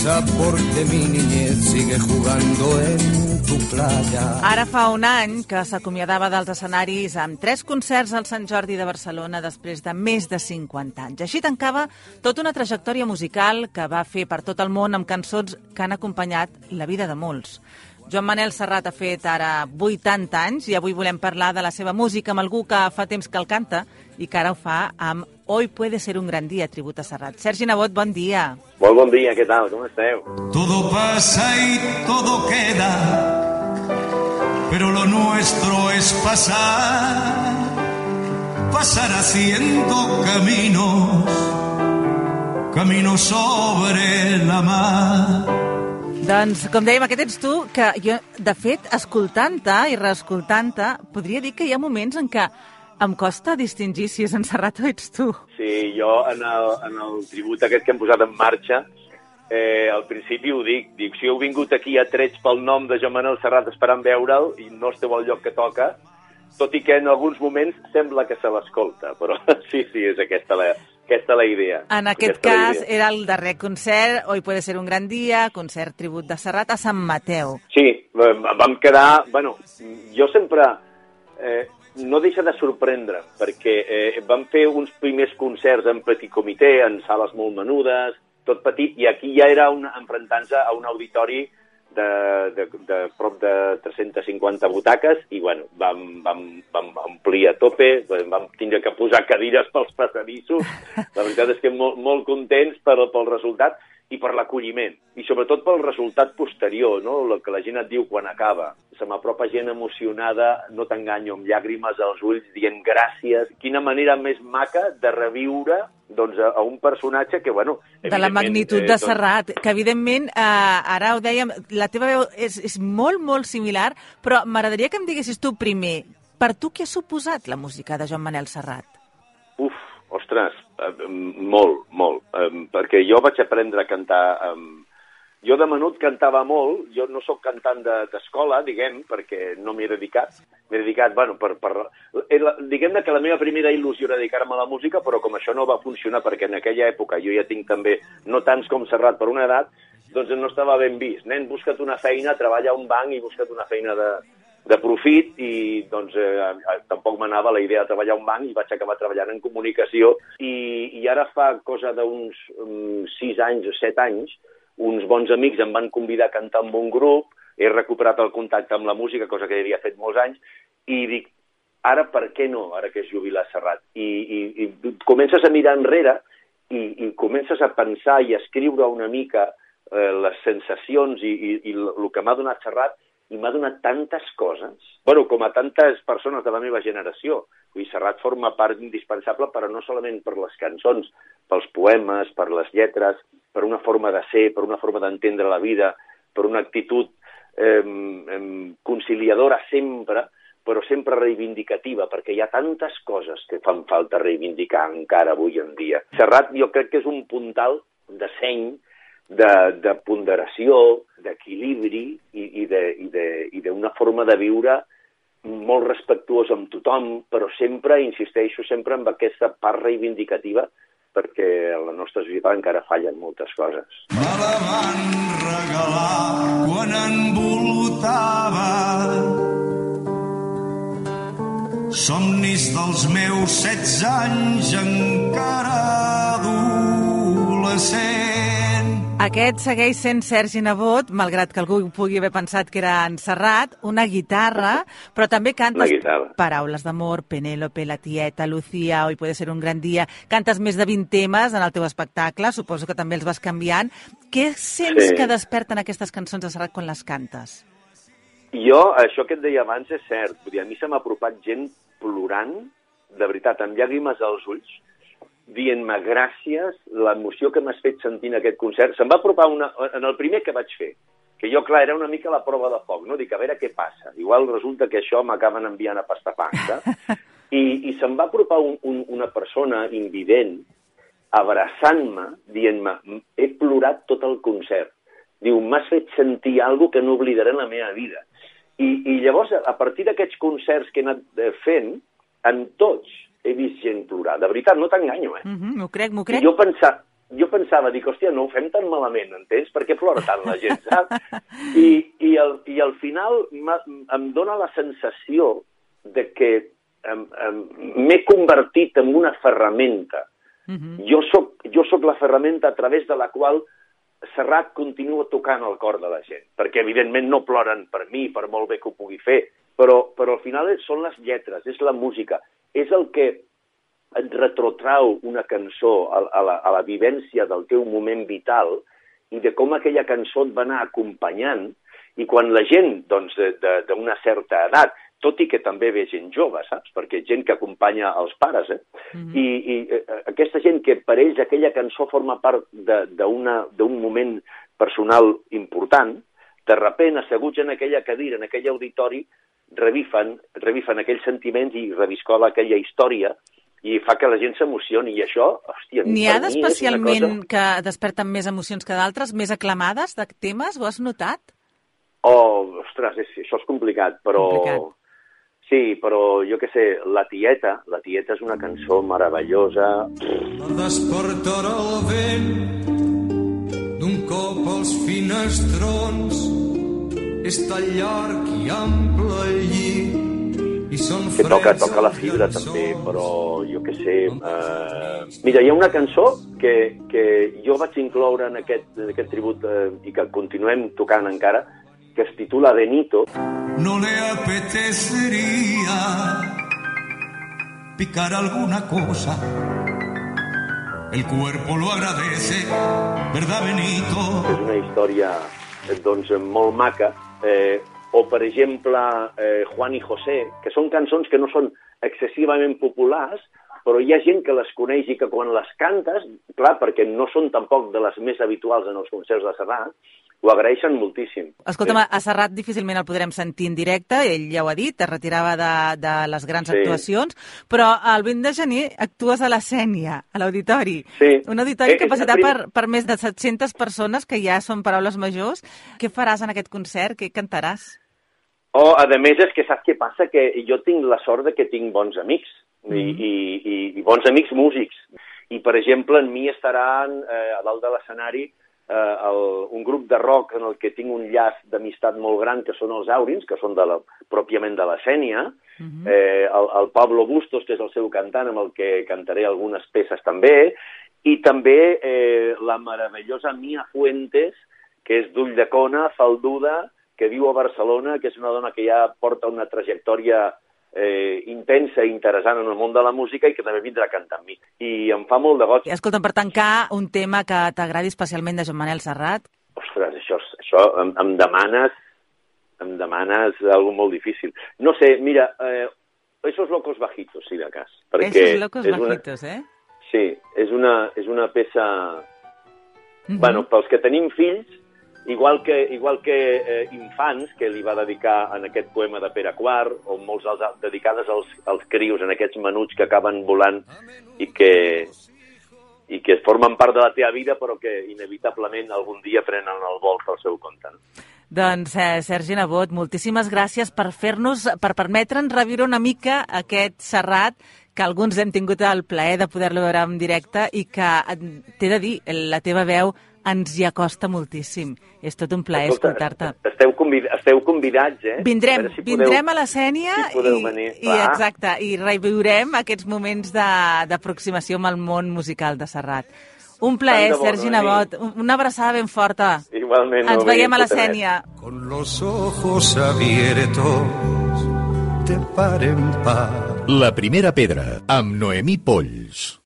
risa porque mi niñez sigue jugando en tu playa. Ara fa un any que s'acomiadava dels escenaris amb tres concerts al Sant Jordi de Barcelona després de més de 50 anys. Així tancava tota una trajectòria musical que va fer per tot el món amb cançons que han acompanyat la vida de molts. Joan Manel Serrat ha fet ara 80 anys i avui volem parlar de la seva música amb algú que fa temps que el canta i que ara ho fa amb Hoy puede ser un gran dia, tribut a Serrat. Sergi Nebot, bon dia. Molt bon dia, què tal? Com esteu? Todo pasa y todo queda, pero lo nuestro es pasar, pasar haciendo caminos, caminos sobre la mar. Doncs, com dèiem, aquest ets tu, que jo, de fet, escoltant-te i reescoltant-te, podria dir que hi ha moments en què em costa distingir si és en Serrat o ets tu. Sí, jo en el, en el tribut aquest que hem posat en marxa, eh, al principi ho dic, dic, si heu vingut aquí a trets pel nom de Joan Manuel Serrat esperant veure'l i no esteu al lloc que toca, tot i que en alguns moments sembla que se l'escolta, però sí, sí, és aquesta la, aquesta la idea. En aquest cas era el darrer concert, Hoy puede ser un gran dia, concert tribut de Serrat a Sant Mateu. Sí, vam quedar... Bueno, jo sempre... Eh, no deixa de sorprendre, perquè eh, vam fer uns primers concerts en petit comitè, en sales molt menudes, tot petit, i aquí ja era un, enfrontant-se a un auditori de, de, de prop de 350 butaques i bueno, vam, vam, vam omplir a tope, vam tindre que posar cadires pels passadissos. La veritat és que molt, molt contents pel, pel resultat i per l'acolliment, i sobretot pel resultat posterior, no? el que la gent et diu quan acaba. Se m'apropa gent emocionada, no t'enganyo, amb llàgrimes als ulls, dient gràcies. Quina manera més maca de reviure doncs, a, a un personatge que, bueno... De la magnitud eh, de Serrat, que evidentment, eh, ara ho dèiem, la teva veu és, és molt, molt similar, però m'agradaria que em diguessis tu primer, per tu què ha suposat la música de Joan Manel Serrat? Uf, ostres, eh, molt, molt, eh, perquè jo vaig aprendre a cantar... Eh, jo de menut cantava molt, jo no sóc cantant d'escola, de, diguem, perquè no m'hi he dedicat. M'he dedicat, bueno, per... per diguem-ne que la meva primera il·lusió era dedicar-me a la música, però com això no va funcionar, perquè en aquella època jo ja tinc també, no tants com Serrat per una edat, doncs no estava ben vist. Nen, busca't una feina, treballa a un banc i busca't una feina de, de profit i doncs eh, tampoc m'anava la idea de treballar a un banc i vaig acabar treballant en comunicació i, i ara fa cosa d'uns um, sis anys o set anys uns bons amics em van convidar a cantar amb un grup, he recuperat el contacte amb la música, cosa que havia fet molts anys, i dic, ara per què no, ara que es jubila Serrat? I, i, i comences a mirar enrere i, i comences a pensar i a escriure una mica eh, les sensacions i, i, i el que m'ha donat Serrat i m'ha donat tantes coses, bueno, com a tantes persones de la meva generació. Vull Serrat forma part indispensable, però no solament per les cançons, pels poemes, per les lletres, per una forma de ser, per una forma d'entendre la vida, per una actitud eh, conciliadora sempre, però sempre reivindicativa, perquè hi ha tantes coses que fan falta reivindicar encara avui en dia. Serrat jo crec que és un puntal de seny, de, de ponderació, d'equilibri i, i d'una forma de viure molt respectuós amb tothom, però sempre, insisteixo, sempre amb aquesta part reivindicativa perquè nostra societat encara fallen moltes coses. Me la van regalar quan envoltava somnis dels meus 16 anys encara adolescent. Aquest segueix sent Sergi Nebot, malgrat que algú pugui haver pensat que era en Serrat, una guitarra, però també cantes paraules d'amor, Penélope, la tieta, Lucía, Hoy puede ser un gran dia. Cantes més de 20 temes en el teu espectacle, suposo que també els vas canviant. Què sents sí. que desperten aquestes cançons de Serrat quan les cantes? Jo, això que et deia abans és cert. Vull dir, a mi se m'ha apropat gent plorant, de veritat, amb llàgrimes als ulls, dient-me gràcies, l'emoció que m'has fet sentir en aquest concert. Se'm va apropar una, en el primer que vaig fer, que jo, clar, era una mica la prova de foc, no? Dic, a veure què passa. Igual resulta que això m'acaben enviant a pastapanca. I, i se'm va apropar un, un, una persona invident, abraçant-me, dient-me, he plorat tot el concert. Diu, m'has fet sentir alguna que no oblidaré en la meva vida. I, i llavors, a partir d'aquests concerts que he anat eh, fent, en tots he vist gent plorar. De veritat, no t'enganyo, eh? Mm -hmm, m'ho crec, m'ho crec. I jo pensava, jo pensava, dic, hòstia, no ho fem tan malament, entens? Per què plora tant la gent, saps? I, i, al, i al final em dóna la sensació de que m'he convertit en una ferramenta. Uh -huh. jo, soc, jo soc la ferramenta a través de la qual Serrat continua tocant el cor de la gent, perquè evidentment no ploren per mi, per molt bé que ho pugui fer, però, però al final són les lletres, és la música, és el que et retrotrau una cançó a, a, la, a la vivència del teu moment vital i de com aquella cançó et va anar acompanyant i quan la gent doncs, d'una certa edat tot i que també ve gent jove, saps? Perquè gent que acompanya els pares, eh? Mm -hmm. I, I eh, aquesta gent que per ells aquella cançó forma part d'un moment personal important, de repent, asseguts en aquella cadira, en aquell auditori, revifen, revifen aquells sentiments i reviscola aquella història i fa que la gent s'emocioni, i això, hòstia... N'hi ha d'especialment cosa... que desperten més emocions que d'altres, més aclamades de temes, ho has notat? Oh, ostres, és, això és complicat, però... Complicat. Sí, però jo que sé, La Tieta, La Tieta és una cançó meravellosa. Despertarà el vent d'un cop als finestrons és tan llarg i ample el llit i són que toca, toca la fibra també, però jo que sé... Eh... Mira, hi ha una cançó que, que jo vaig incloure en aquest, en aquest tribut eh, i que continuem tocant encara, que es titula Benito. No le apetecería picar alguna cosa. El cuerpo lo agradece, ¿verdad, Benito? És una història, doncs, molt maca. Eh, o, per exemple, eh, Juan y José, que són cançons que no són excessivament populars, però hi ha gent que les coneix i que quan les cantes, clar, perquè no són tampoc de les més habituals en els concerts de Serrat, ho agraeixen moltíssim. Escolta'm, sí. a Serrat difícilment el podrem sentir en directe, ell ja ho ha dit, es retirava de, de les grans sí. actuacions, però el 20 de gener actues a la Sènia, a l'auditori. Sí. Un auditori eh, capacitat prim... per, per més de 700 persones, que ja són paraules majors. Què faràs en aquest concert? Què cantaràs? Oh, a més, és que saps què passa? Que jo tinc la sort de que tinc bons amics, mm. i, i, i, i bons amics músics. I, per exemple, en mi estaran eh, a dalt de l'escenari eh, el, un grup de rock en el que tinc un llaç d'amistat molt gran, que són els Aurins, que són de la, pròpiament de la Sènia, uh mhm. -huh. eh, el, el Pablo Bustos, que és el seu cantant, amb el que cantaré algunes peces també, i també eh, la meravellosa Mia Fuentes, que és d'ull de cona, falduda, que viu a Barcelona, que és una dona que ja porta una trajectòria eh, intensa i interessant en el món de la música i que també vindrà a cantar amb mi. I em fa molt de goig. Escolta'm, per tancar, un tema que t'agradi especialment de Joan Manel Serrat? Ostres, això, això em, em demanes em demanes algo molt difícil. No sé, mira, eh, Esos locos bajitos, si de cas. Perquè Esos locos bajitos, una... eh? Sí, és una, és una peça... Mm -hmm. Bueno, pels que tenim fills, Igual que, igual que eh, Infants, que li va dedicar en aquest poema de Pere Quart, o molts als, dedicades als, als crios, en aquests menuts que acaben volant i que, i que formen part de la teva vida, però que inevitablement algun dia prenen el vol pel seu compte. Doncs, eh, Sergi Nebot, moltíssimes gràcies per fer-nos, per permetre'ns reviure una mica aquest Serrat que alguns hem tingut el plaer de poder-lo veure en directe i que eh, t'he de dir, la teva veu ens hi acosta moltíssim. És tot un plaer escoltar-te. Esteu, convid esteu convidats, eh? Vindrem, a si vindrem podeu, a la Sènia si i, venir. i, exacte, i reviurem aquests moments d'aproximació amb el món musical de Serrat. Un plaer, bo, Sergi Nebot. Una abraçada ben forta. Igualment. Ens veiem a la Sènia. Con los ojos abiertos de par en par. La primera pedra, amb Noemí Polls.